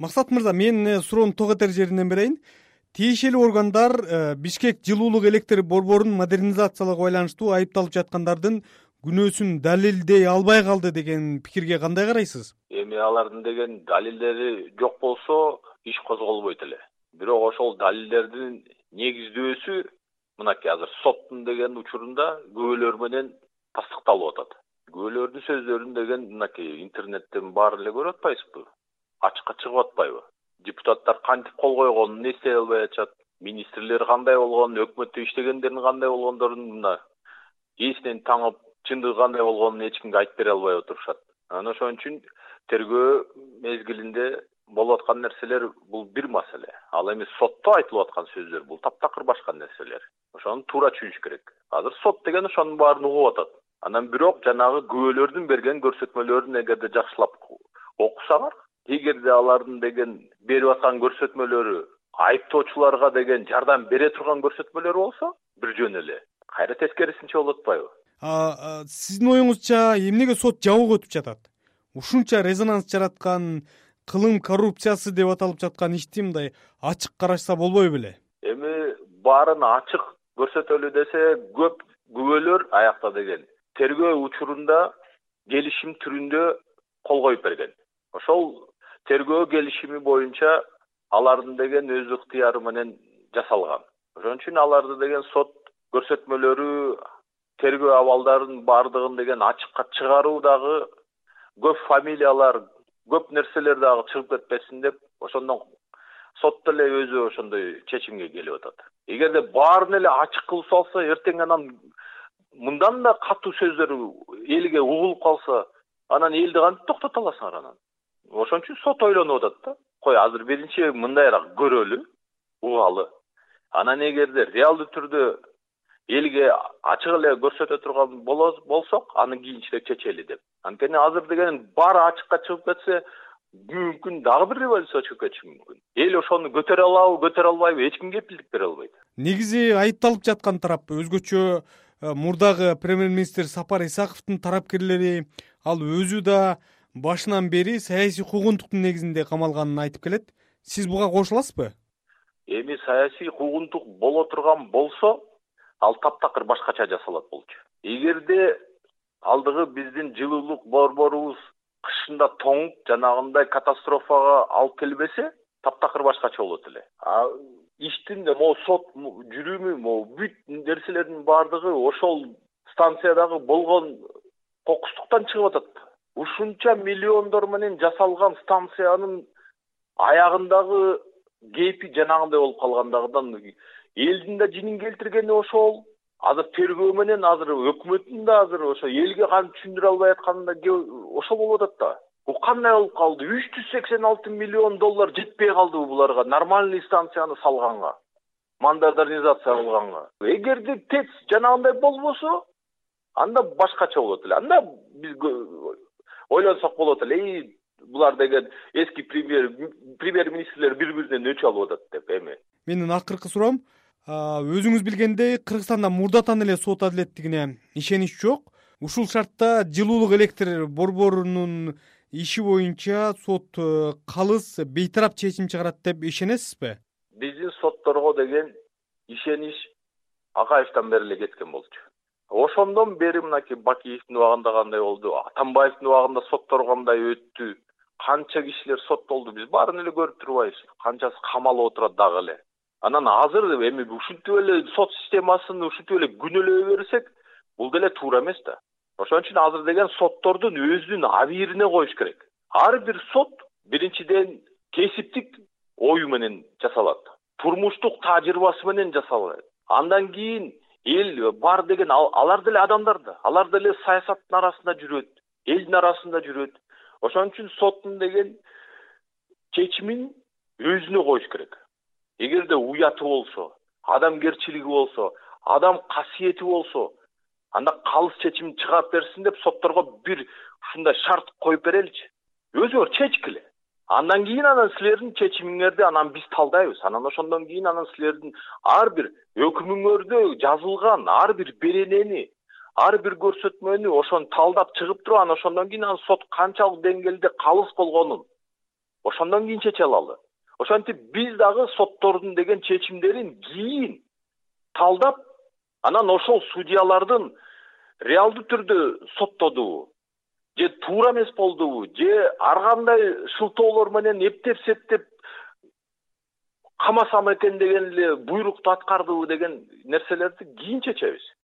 максат мырза мен э, суроону токтотор жеринен берейин. Тиешелүү органдар э, бишкек жылуулук электр борборун модернизациялоого байланыштуу айыпталып жаткандардын күнөөсүн далилдей албай калды деген пикирге кандай карайсыз? Эми алардын деген далилдери жок болсо иш козголбойт эле. Бирок ошол далилдердин негиздөөсү мынакей азыр соттун деген учурунда күбөлөр менен тастыкталып атат. Күбөлөрдүн сөздөрүн деген мынакей интернеттен баары эле көрүп атпайбызбы ачыкка чыгып атпайбы. Депутаттар кантип кол койгонун эстей албай атышат? Министрлер кандай болгонун өкмөттө иштегендердин кандай болгондорун мына эсинен таңып чындыгы кандай болгонун эч кимге айтып бере албай отурушат. Анан ошон үчүн тергөө мезгилинде болуп аткан нерселер бул бир маселе. Ал эми сотто айтылып аткан сөздөр бул таптакыр башка нерселер. Ошону туура түшүнүш керек. Азыр сот деген ошонун баарын угуп атат. Анан бирок жанагы күбөлөрдүн берген көрсөтмөлөрүн эгерде жакшылап окусаңар эгерде алардын деген берип аткан көрсөтмөлөрү айыптоочуларга деген жардам бере турган көрсөтмөлөр болсо бир жөн эле. Кайра тескерисинче болуп атпайбы сиздин оюңузча эмнеге сот жабык өтүп жатат? Ушунча резонанс жараткан кылым коррупциясы деп аталып жаткан ишти мындай ачык карашса болбой беле эми баарын ачык көрсөтөлү десе көп күбөлөр аякта деген тергөө учурунда келишим түрүндө кол коюп берген ошол тергөө келишими боюнча алардын деген өз ыктыяры менен жасалган. Ошон үчүн аларды деген сот көрсөтмөлөрү тергөө абалдарын баардыгын деген ачыкка чыгаруу дагы көп фамилиялар көп нерселер дагы чыгып кетпесин деп ошондон сот деле өзү ошондой чечимге келип атат. Эгерде баарын эле ачык кылып салса эртең анан мындан да катуу сөздөр элге угулуп калса анан элди кантип токтото аласыңар анан ошон үчүн сот ойлонуп атат да. Кой азыр биринчи мындайраак көрөлү? Угалы анан эгерде реалдуу түрдө элге ачык эле көрсөтө турган болсок анан кийинчерээк чечели деп. Анткени азыр деген баары ачыкка чыгып кетсе бүгүнкү күн дагы бир революция чыгып кетиши мүмкүн. Эл ошону көтөрө алабы көтөрө албайбы эч ким кепилдик бере албайт. Негизи айыпталып жаткан тарап өзгөчө э, мурдагы премьер министр сапар исаковдун тарапкерлери ал өзү да башынан бери саясий куугунтуктун негизинде камалганын айтып келет. Сиз буга кошуласызбы? Эми саясий куугунтук боло турган болсо ал таптакыр башкача жасалат болчу. Эгерде алдыгы биздин жылуулук борборубуз кышында тоңуп жанагындай катастрофага алып келбесе таптакыр башкача болот эле. Иштин могу сот жүрүмү могу бүт нерселердин баардыгы ошол станциядагы болгон кокустуктан чыгып атат ушунча миллиондор менен жасалган станциянын аягындагы кейпи жанагындай болуп калгандыгынан элдин да жинин келтиргени ошол азыр тергөө менен азыр өкмөттүн да азыр ошо элге кантип түшүндүрө албай атканы да ошол болуп атат да. Бул кандай болуп калды? Үч жүз сексен алты миллион доллар жетпей калдыбы буларга нормальный станцияны салганга модернизация кылганга. Эгерде тэц жанагындай болбосо анда башкача болот эле. Анда биз ойлонсок болот эле и булар деген эски премьер премьер министрлер бири биринен өч алып атат деп эми. Менин акыркы суроом өзүңүз билгендей кыргызстанда мурдатан эле сот адилеттигине ишенич жок. Ушул шартта жылуулук электр борборунун иши боюнча сот э, калыс бейтарап чечим чыгарат деп ишенесизби? Биздин сотторго деген ишенич акаевден бери эле кеткен болчу ошондон бери мынакей бакиевдин убагында кандай болду атамбаевдин убагында соттор кандай өттү канча кишилер соттолду биз баарын эле көрүп турбайбызбы канчасы камалып отурат дагы эле. Анан азыр эми ушинтип эле сот системасын ушинтип эле күнөөлөй берсек бул деле туура эмес да. Ошон үчүн азыр деген соттордун өзүнүн абийирине коюш керек. Ар бир сот биринчиден кесиптик ою менен жасалат. Турмуштук тажрыйбасы менен жасалат. Андан кийин эл бар деген алар деле адамдар да алар деле саясаттын арасында жүрөт элдин арасында жүрөт. Ошон үчүн соттун деген чечимин өзүнө коюш керек. Эгерде уяты болсо адамгерчилиги болсо адам касиети болсо анда калыс чечим чыгарып берсин деп сотторго бир ушундай шарт коюп береличи өзүңөр чечкиле андан кийин анан силердин чечимиңерди анан биз талдайбыз. Анан ошондон кийин анан силердин ар бир өкүмүңөрдө жазылган ар бир беренени ар бир көрсөтмөнү ошону талдап чыгып туруп анан ошондон кийин анан сот канчалык деңгээлде калыс болгонун ошондон кийин чече алалы. Ошентип биз дагы соттордун деген чечимдерин кийин талдап анан ошол судьялардын реалдуу түрдө соттодубу же туура эмес болдубу же ар кандай шылтоолор менен эптеп септеп камасам экен деген эле буйрукту аткардыбы деген нерселерди кийин чечебиз